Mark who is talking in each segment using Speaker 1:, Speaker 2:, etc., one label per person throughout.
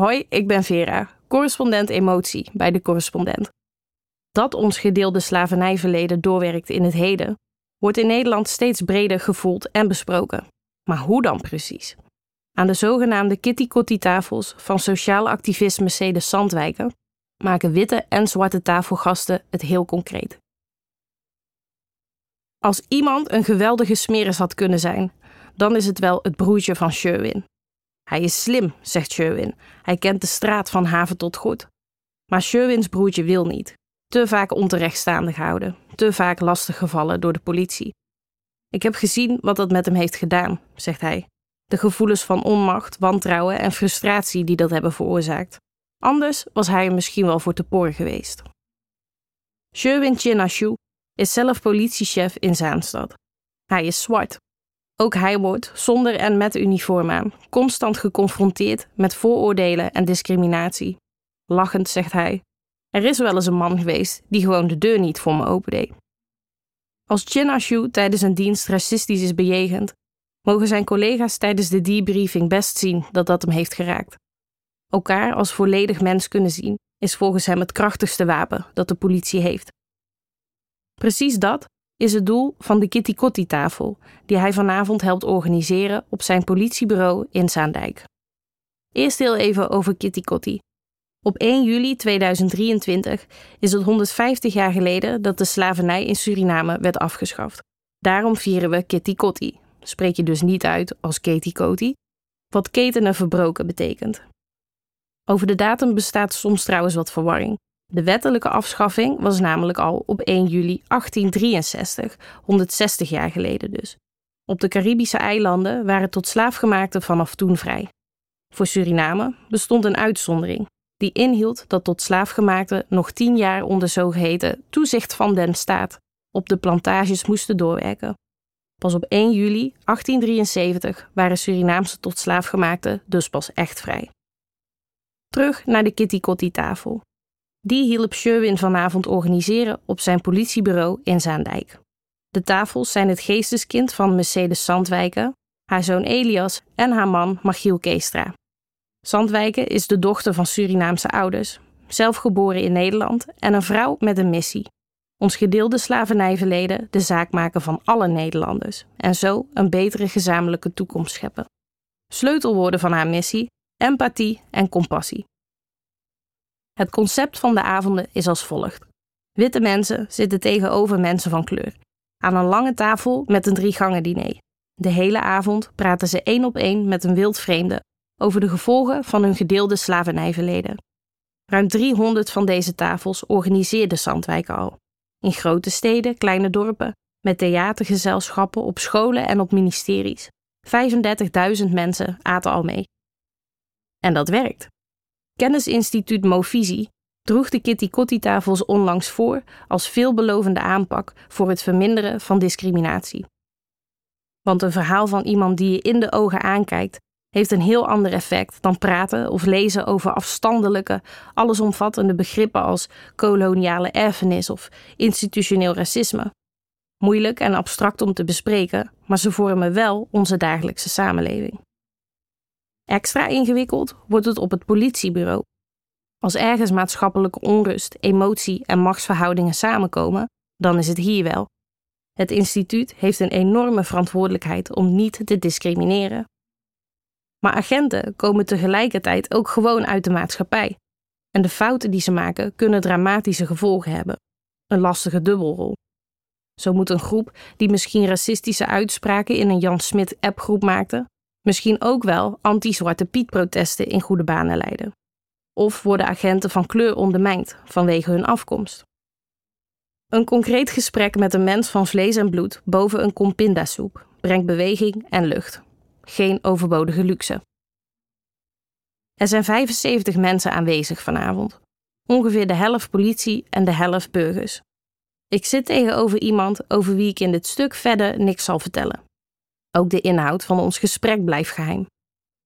Speaker 1: Hoi, ik ben Vera, correspondent emotie bij de correspondent. Dat ons gedeelde slavernijverleden doorwerkt in het heden, wordt in Nederland steeds breder gevoeld en besproken. Maar hoe dan precies? Aan de zogenaamde kitty-kotti-tafels van sociaal activist Mercedes Sandwijken maken witte en zwarte tafelgasten het heel concreet. Als iemand een geweldige smeris had kunnen zijn, dan is het wel het broertje van Sherwin. Hij is slim, zegt Sherwin. Hij kent de straat van haven tot goed. Maar Sherwins broertje wil niet. Te vaak onterechtstaande gehouden, te vaak lastig gevallen door de politie. Ik heb gezien wat dat met hem heeft gedaan, zegt hij. De gevoelens van onmacht, wantrouwen en frustratie die dat hebben veroorzaakt. Anders was hij er misschien wel voor te poren geweest. Sherwin Chinashu is zelf politiechef in Zaanstad. Hij is zwart. Ook hij wordt, zonder en met uniform aan, constant geconfronteerd met vooroordelen en discriminatie. Lachend zegt hij: Er is wel eens een man geweest die gewoon de deur niet voor me opendeed. Als Chin tijdens een dienst racistisch is bejegend, mogen zijn collega's tijdens de debriefing best zien dat dat hem heeft geraakt. Elkaar als volledig mens kunnen zien is volgens hem het krachtigste wapen dat de politie heeft. Precies dat is het doel van de Kitty Kotti tafel die hij vanavond helpt organiseren op zijn politiebureau in Zaandijk. Eerst heel even over Kitty Kotti. Op 1 juli 2023 is het 150 jaar geleden dat de slavernij in Suriname werd afgeschaft. Daarom vieren we Kitty Kotti. Spreek je dus niet uit als Katie Kotti, wat ketenen verbroken betekent. Over de datum bestaat soms trouwens wat verwarring. De wettelijke afschaffing was namelijk al op 1 juli 1863, 160 jaar geleden dus. Op de Caribische eilanden waren tot slaafgemaakten vanaf toen vrij. Voor Suriname bestond een uitzondering, die inhield dat tot slaafgemaakten nog tien jaar onder zogeheten toezicht van den staat op de plantages moesten doorwerken. Pas op 1 juli 1873 waren Surinaamse tot slaafgemaakten dus pas echt vrij. Terug naar de Kitty Kotti tafel. Die hielp Sherwin vanavond organiseren op zijn politiebureau in Zaandijk. De tafels zijn het geesteskind van Mercedes Sandwijken, haar zoon Elias en haar man Machiel Keestra. Sandwijken is de dochter van Surinaamse ouders, zelf geboren in Nederland en een vrouw met een missie. Ons gedeelde slavernijverleden de zaak maken van alle Nederlanders en zo een betere gezamenlijke toekomst scheppen. Sleutelwoorden van haar missie: empathie en compassie. Het concept van de avonden is als volgt. Witte mensen zitten tegenover mensen van kleur. Aan een lange tafel met een drie-gangen diner. De hele avond praten ze één op één met een wildvreemde over de gevolgen van hun gedeelde slavernijverleden. Ruim 300 van deze tafels organiseerde Zandwijk al. In grote steden, kleine dorpen, met theatergezelschappen op scholen en op ministeries. 35.000 mensen aten al mee. En dat werkt. Kennisinstituut Movisie droeg de Kitty Kotti-tafels onlangs voor als veelbelovende aanpak voor het verminderen van discriminatie. Want een verhaal van iemand die je in de ogen aankijkt, heeft een heel ander effect dan praten of lezen over afstandelijke, allesomvattende begrippen als koloniale erfenis of institutioneel racisme. Moeilijk en abstract om te bespreken, maar ze vormen wel onze dagelijkse samenleving. Extra ingewikkeld wordt het op het politiebureau. Als ergens maatschappelijke onrust, emotie en machtsverhoudingen samenkomen, dan is het hier wel. Het instituut heeft een enorme verantwoordelijkheid om niet te discrimineren. Maar agenten komen tegelijkertijd ook gewoon uit de maatschappij. En de fouten die ze maken kunnen dramatische gevolgen hebben. Een lastige dubbelrol. Zo moet een groep die misschien racistische uitspraken in een Jan Smit appgroep maakte, misschien ook wel anti-Zwarte Piet-protesten in goede banen leiden. Of worden agenten van kleur ondermijnd vanwege hun afkomst. Een concreet gesprek met een mens van vlees en bloed boven een kom pindasoep brengt beweging en lucht. Geen overbodige luxe. Er zijn 75 mensen aanwezig vanavond. Ongeveer de helft politie en de helft burgers. Ik zit tegenover iemand over wie ik in dit stuk verder niks zal vertellen. Ook de inhoud van ons gesprek blijft geheim.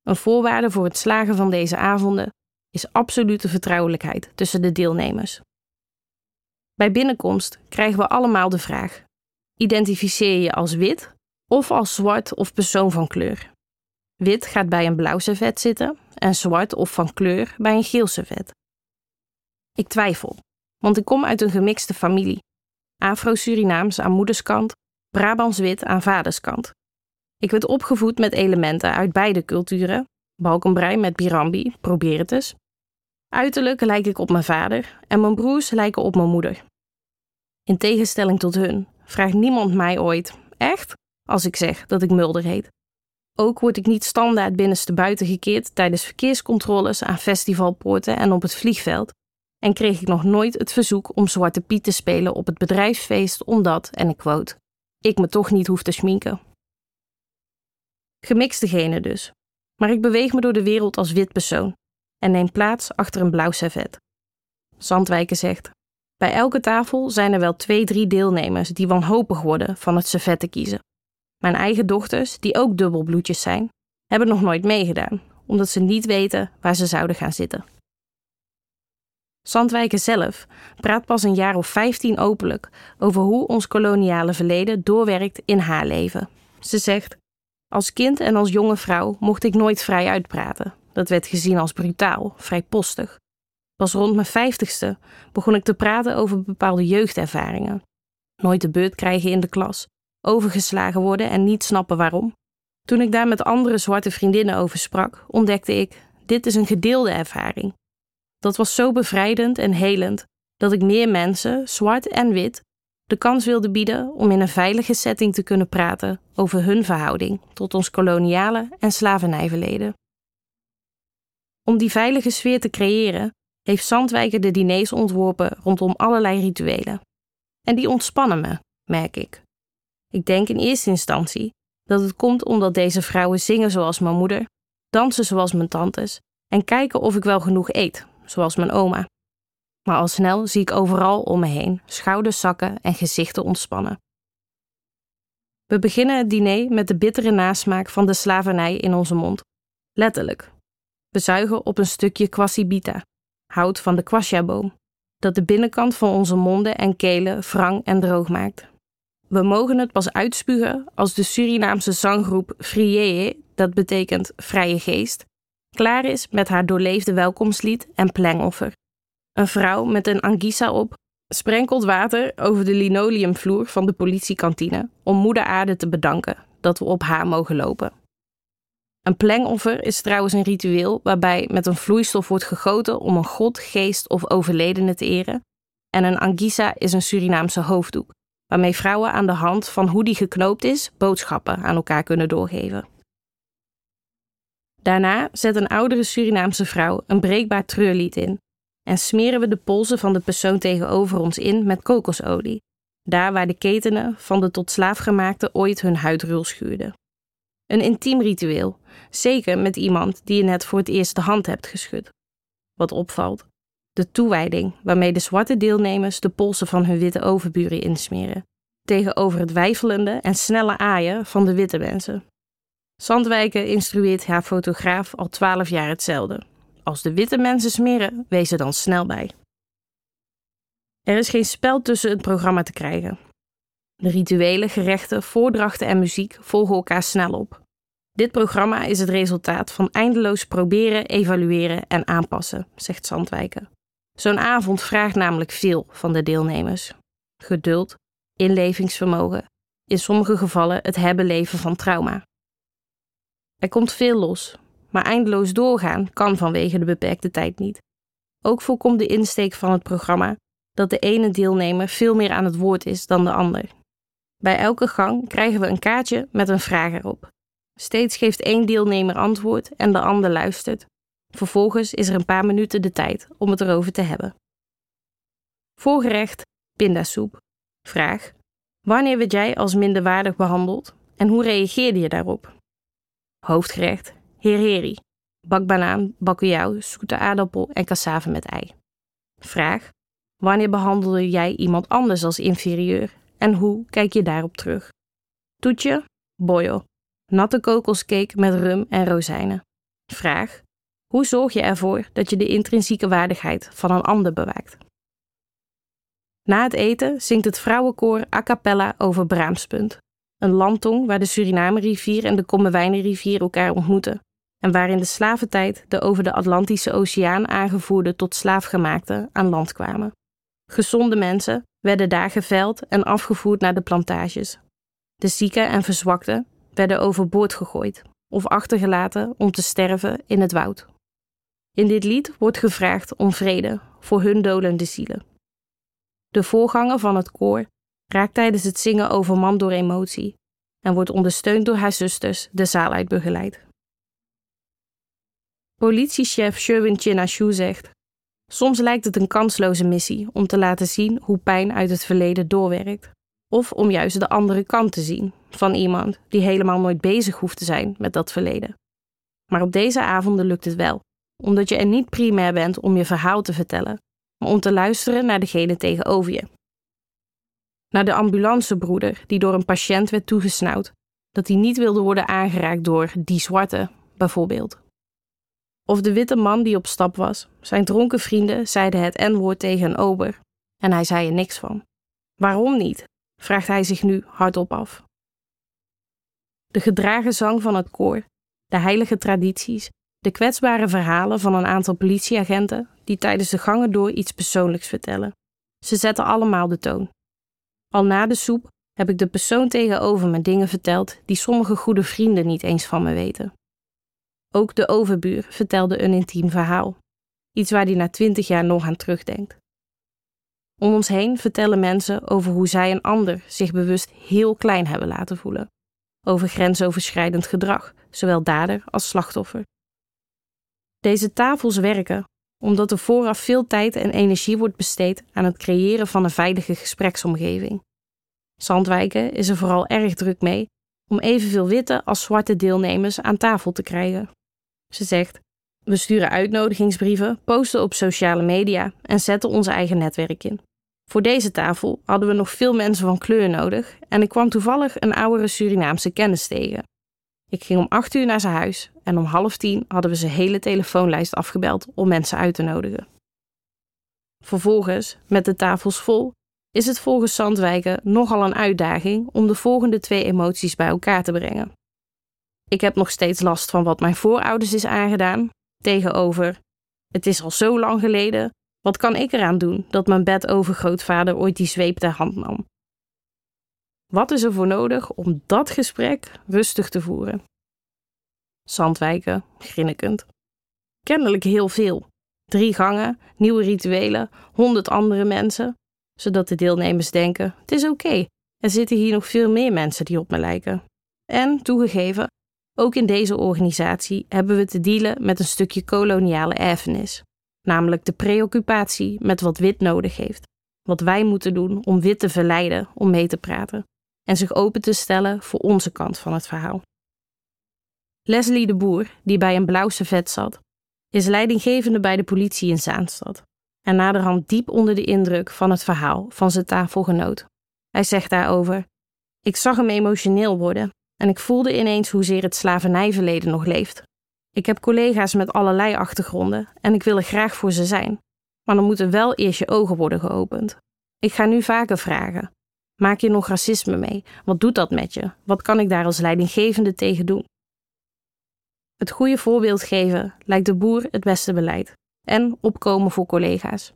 Speaker 1: Een voorwaarde voor het slagen van deze avonden is absolute vertrouwelijkheid tussen de deelnemers. Bij binnenkomst krijgen we allemaal de vraag: identificeer je als wit of als zwart of persoon van kleur? Wit gaat bij een blauw servet zitten en zwart of van kleur bij een geel servet. Ik twijfel, want ik kom uit een gemixte familie. Afro-Surinaams aan moederskant, Brabants-wit aan vaderskant. Ik werd opgevoed met elementen uit beide culturen, balkenbrei met birambi, probeer het eens. Uiterlijk lijk ik op mijn vader en mijn broers lijken op mijn moeder. In tegenstelling tot hun vraagt niemand mij ooit, echt, als ik zeg dat ik Mulder heet. Ook word ik niet standaard binnenste buiten gekeerd tijdens verkeerscontroles aan festivalpoorten en op het vliegveld. En kreeg ik nog nooit het verzoek om Zwarte Piet te spelen op het bedrijfsfeest omdat, en ik quote, ik me toch niet hoef te schminken. Gemixte genen dus. Maar ik beweeg me door de wereld als wit persoon en neem plaats achter een blauw servet. Zandwijken zegt: Bij elke tafel zijn er wel twee, drie deelnemers die wanhopig worden van het servet te kiezen. Mijn eigen dochters, die ook dubbelbloedjes zijn, hebben nog nooit meegedaan, omdat ze niet weten waar ze zouden gaan zitten. Zandwijken zelf praat pas een jaar of vijftien openlijk over hoe ons koloniale verleden doorwerkt in haar leven. Ze zegt: Als kind en als jonge vrouw mocht ik nooit vrij uitpraten. Dat werd gezien als brutaal, vrijpostig. Pas rond mijn vijftigste begon ik te praten over bepaalde jeugdervaringen. Nooit de beurt krijgen in de klas, overgeslagen worden en niet snappen waarom. Toen ik daar met andere zwarte vriendinnen over sprak, ontdekte ik: dit is een gedeelde ervaring. Dat was zo bevrijdend en helend dat ik meer mensen, zwart en wit, de kans wilde bieden om in een veilige setting te kunnen praten over hun verhouding tot ons koloniale en slavernijverleden. Om die veilige sfeer te creëren, heeft Zandwijker de diners ontworpen rondom allerlei rituelen. En die ontspannen me, merk ik. Ik denk in eerste instantie dat het komt omdat deze vrouwen zingen zoals mijn moeder, dansen zoals mijn tantes en kijken of ik wel genoeg eet, zoals mijn oma. Maar al snel zie ik overal om me heen schouders zakken en gezichten ontspannen. We beginnen het diner met de bittere nasmaak van de slavernij in onze mond. Letterlijk. We zuigen op een stukje quasibita, hout van de quassia-boom, dat de binnenkant van onze monden en kelen wrang en droog maakt. We mogen het pas uitspugen als de Surinaamse zanggroep Friee, dat betekent vrije geest, klaar is met haar doorleefde welkomstlied en plengoffer. Een vrouw met een angisa op sprenkelt water over de linoleumvloer van de politiekantine om moeder aarde te bedanken dat we op haar mogen lopen. Een plengoffer is trouwens een ritueel waarbij met een vloeistof wordt gegoten om een god, geest of overledene te eren. En een angisa is een Surinaamse hoofddoek, waarmee vrouwen aan de hand van hoe die geknoopt is, boodschappen aan elkaar kunnen doorgeven. Daarna zet een oudere Surinaamse vrouw een breekbaar treurlied in en smeren we de polsen van de persoon tegenover ons in met kokosolie, daar waar de ketenen van de tot slaafgemaakte ooit hun huidrul schuurden. Een intiem ritueel, zeker met iemand die je net voor het eerst de hand hebt geschud. Wat opvalt, de toewijding waarmee de zwarte deelnemers de polsen van hun witte overburen insmeren, tegenover het wijfelende en snelle aaien van de witte mensen. Zandwijken instrueert haar fotograaf al twaalf jaar hetzelfde. Als de witte mensen smeren, wees er dan snel bij. Er is geen spel tussen het programma te krijgen. De rituelen, gerechten, voordrachten en muziek volgen elkaar snel op. Dit programma is het resultaat van eindeloos proberen, evalueren en aanpassen, zegt Zandwijken. Zo'n avond vraagt namelijk veel van de deelnemers: geduld, inlevingsvermogen, in sommige gevallen het hebben leven van trauma. Er komt veel los, maar eindeloos doorgaan kan vanwege de beperkte tijd niet. Ook voorkomt de insteek van het programma dat de ene deelnemer veel meer aan het woord is dan de ander. Bij elke gang krijgen we een kaartje met een vraag erop. Steeds geeft één deelnemer antwoord en de ander luistert. Vervolgens is er een paar minuten de tijd om het erover te hebben. Voorgerecht pindasoep. Vraag: Wanneer werd jij als minderwaardig behandeld en hoe reageerde je daarop? Hoofdgerecht: hereri. Bakbanaan, bakujau, zoete aardappel en cassave met ei. Vraag: Wanneer behandelde jij iemand anders als inferieur en hoe kijk je daarop terug? Toetje: boyo. Natte kokoscake met rum en rozijnen. Vraag: Hoe zorg je ervoor dat je de intrinsieke waardigheid van een ander bewaakt? Na het eten zingt het vrouwenkoor a cappella over Braamspunt. een landtong waar de Suriname-rivier en de Kommerwijnenrivier elkaar ontmoeten en waar in de slaventijd de over de Atlantische Oceaan aangevoerde tot slaafgemaakten aan land kwamen. Gezonde mensen werden daar geveld en afgevoerd naar de plantages. De zieken en verzwakten werden overboord gegooid of achtergelaten om te sterven in het woud. In dit lied wordt gevraagd om vrede voor hun dolende zielen. De voorganger van het koor raakt tijdens het zingen overmand door emotie en wordt ondersteund door haar zusters de zaal uit begeleid. Politiechef Sherwin Chinashu zegt: Soms lijkt het een kansloze missie om te laten zien hoe pijn uit het verleden doorwerkt, of om juist de andere kant te zien van iemand die helemaal nooit bezig hoeft te zijn met dat verleden. Maar op deze avonden lukt het wel, omdat je er niet primair bent om je verhaal te vertellen, maar om te luisteren naar degene tegenover je. Naar de ambulancebroeder die door een patiënt werd toegesnauwd, dat hij niet wilde worden aangeraakt door die zwarte, bijvoorbeeld. Of de witte man die op stap was. Zijn dronken vrienden zeiden het N-woord tegen een ober en hij zei er niks van. Waarom niet? vraagt hij zich nu hardop af. De gedragen zang van het koor, de heilige tradities, de kwetsbare verhalen van een aantal politieagenten die tijdens de gangen door iets persoonlijks vertellen. Ze zetten allemaal de toon. Al na de soep heb ik de persoon tegenover me dingen verteld die sommige goede vrienden niet eens van me weten. Ook de overbuur vertelde een intiem verhaal. Iets waar hij na twintig jaar nog aan terugdenkt. Om ons heen vertellen mensen over hoe zij een ander zich bewust heel klein hebben laten voelen. Over grensoverschrijdend gedrag, zowel dader als slachtoffer. Deze tafels werken omdat er vooraf veel tijd en energie wordt besteed aan het creëren van een veilige gespreksomgeving. Zandwijken is er vooral erg druk mee om evenveel witte als zwarte deelnemers aan tafel te krijgen. Ze zegt: We sturen uitnodigingsbrieven, posten op sociale media en zetten ons eigen netwerk in. Voor deze tafel hadden we nog veel mensen van kleur nodig en ik kwam toevallig een oudere Surinaamse kennis tegen. Ik ging om acht uur naar zijn huis en om half tien hadden we zijn hele telefoonlijst afgebeld om mensen uit te nodigen. Vervolgens, met de tafels vol, is het volgens Zandwijken nogal een uitdaging om de volgende twee emoties bij elkaar te brengen. Ik heb nog steeds last van wat mijn voorouders is aangedaan, tegenover het is al zo lang geleden, wat kan ik eraan doen dat mijn bedovergrootvader ooit die zweep ter hand nam? Wat is er voor nodig om dat gesprek rustig te voeren? Zandwijken, grinnikend. Kennelijk heel veel. Drie gangen, nieuwe rituelen, honderd andere mensen, zodat de deelnemers denken: het is oké, er zitten hier nog veel meer mensen die op me lijken. En, toegegeven, ook in deze organisatie hebben we te dealen met een stukje koloniale erfenis, namelijk de preoccupatie met wat wit nodig heeft, wat wij moeten doen om wit te verleiden om mee te praten en zich open te stellen voor onze kant van het verhaal. Leslie de Boer, die bij een blauw servet zat, is leidinggevende bij de politie in Zaanstad en naderhand diep onder de indruk van het verhaal van zijn tafelgenoot. Hij zegt daarover: Ik zag hem emotioneel worden en ik voelde ineens hoezeer het slavernijverleden nog leeft. Ik heb collega's met allerlei achtergronden en ik wil er graag voor ze zijn, maar dan moeten wel eerst je ogen worden geopend. Ik ga nu vaker vragen: Maak je nog racisme mee? Wat doet dat met je? Wat kan ik daar als leidinggevende tegen doen? Het goede voorbeeld geven lijkt de boer het beste beleid en opkomen voor collega's.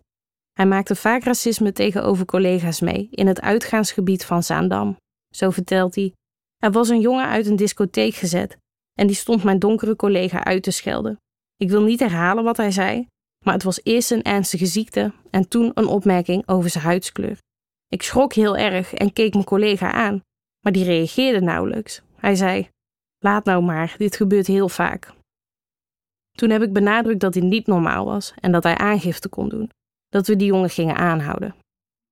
Speaker 1: Hij maakte vaak racisme tegenover collega's mee in het uitgaansgebied van Zaandam. Zo vertelt hij er was een jongen uit een discotheek gezet en die stond mijn donkere collega uit te schelden. Ik wil niet herhalen wat hij zei, maar het was eerst een ernstige ziekte en toen een opmerking over zijn huidskleur. Ik schrok heel erg en keek mijn collega aan, maar die reageerde nauwelijks. Hij zei: Laat nou maar, dit gebeurt heel vaak. Toen heb ik benadrukt dat hij niet normaal was en dat hij aangifte kon doen, dat we die jongen gingen aanhouden.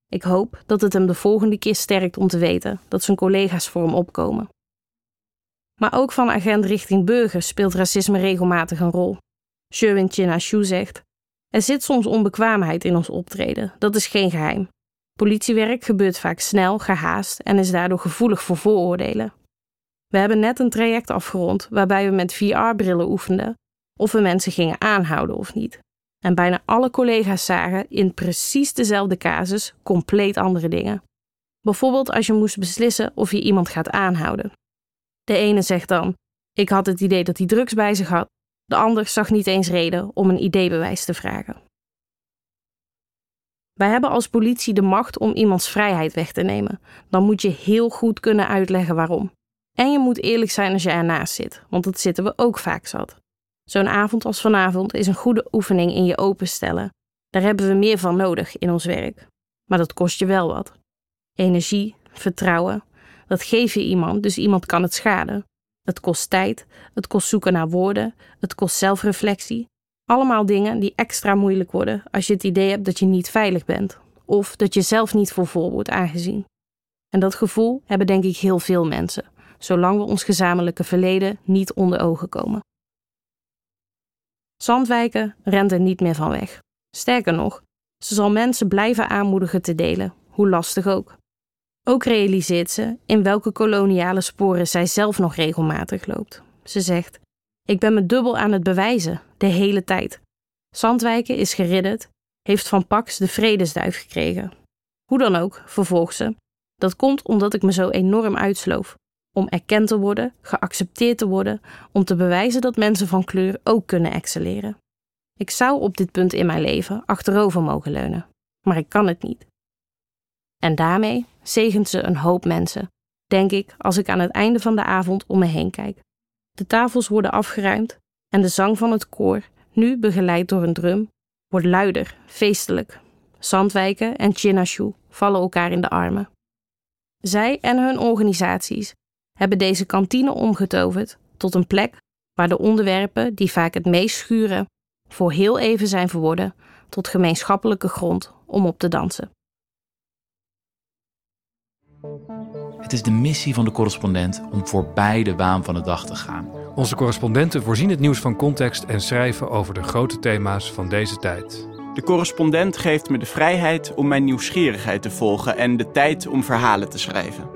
Speaker 1: Ik hoop dat het hem de volgende keer sterkt om te weten dat zijn collega's voor hem opkomen. Maar ook van agent richting burger speelt racisme regelmatig een rol. Sherwin Chinashu zegt: Er zit soms onbekwaamheid in ons optreden, dat is geen geheim. Politiewerk gebeurt vaak snel, gehaast en is daardoor gevoelig voor vooroordelen. We hebben net een traject afgerond waarbij we met VR-brillen oefenden of we mensen gingen aanhouden of niet. En bijna alle collega's zagen in precies dezelfde casus compleet andere dingen. Bijvoorbeeld als je moest beslissen of je iemand gaat aanhouden. De ene zegt dan: Ik had het idee dat hij drugs bij zich had. De ander zag niet eens reden om een ideebewijs te vragen. Wij hebben als politie de macht om iemands vrijheid weg te nemen. Dan moet je heel goed kunnen uitleggen waarom. En je moet eerlijk zijn als je ernaast zit, want dat zitten we ook vaak zat. Zo'n avond als vanavond is een goede oefening in je openstellen. Daar hebben we meer van nodig in ons werk. Maar dat kost je wel wat. Energie, vertrouwen, dat geef je iemand, dus iemand kan het schaden. Het kost tijd, het kost zoeken naar woorden, het kost zelfreflectie. Allemaal dingen die extra moeilijk worden als je het idee hebt dat je niet veilig bent of dat je zelf niet voor vol wordt aangezien. En dat gevoel hebben denk ik heel veel mensen, zolang we ons gezamenlijke verleden niet onder ogen komen. Zandwijken rent er niet meer van weg. Sterker nog, ze zal mensen blijven aanmoedigen te delen, hoe lastig ook. Ook realiseert ze in welke koloniale sporen zij zelf nog regelmatig loopt. Ze zegt: Ik ben me dubbel aan het bewijzen, de hele tijd. Zandwijken is geridderd, heeft van Pax de vredesduif gekregen. Hoe dan ook, vervolgt ze, dat komt omdat ik me zo enorm uitsloof. Om erkend te worden, geaccepteerd te worden, om te bewijzen dat mensen van kleur ook kunnen excelleren. Ik zou op dit punt in mijn leven achterover mogen leunen, maar ik kan het niet. En daarmee zegent ze een hoop mensen, denk ik als ik aan het einde van de avond om me heen kijk. De tafels worden afgeruimd en de zang van het koor, nu begeleid door een drum, wordt luider, feestelijk. Zandwijken en Chinashu vallen elkaar in de armen. Zij en hun organisaties hebben deze kantine omgetoverd tot een plek waar de onderwerpen die vaak het meest schuren, voor heel even zijn verworden tot gemeenschappelijke grond om op te dansen.
Speaker 2: Het is de missie van de correspondent om voorbij de waan van de dag te gaan.
Speaker 3: Onze correspondenten voorzien het nieuws van context en schrijven over de grote thema's van deze tijd.
Speaker 4: De correspondent geeft me de vrijheid om mijn nieuwsgierigheid te volgen en de tijd om verhalen te schrijven.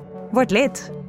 Speaker 5: Word lid.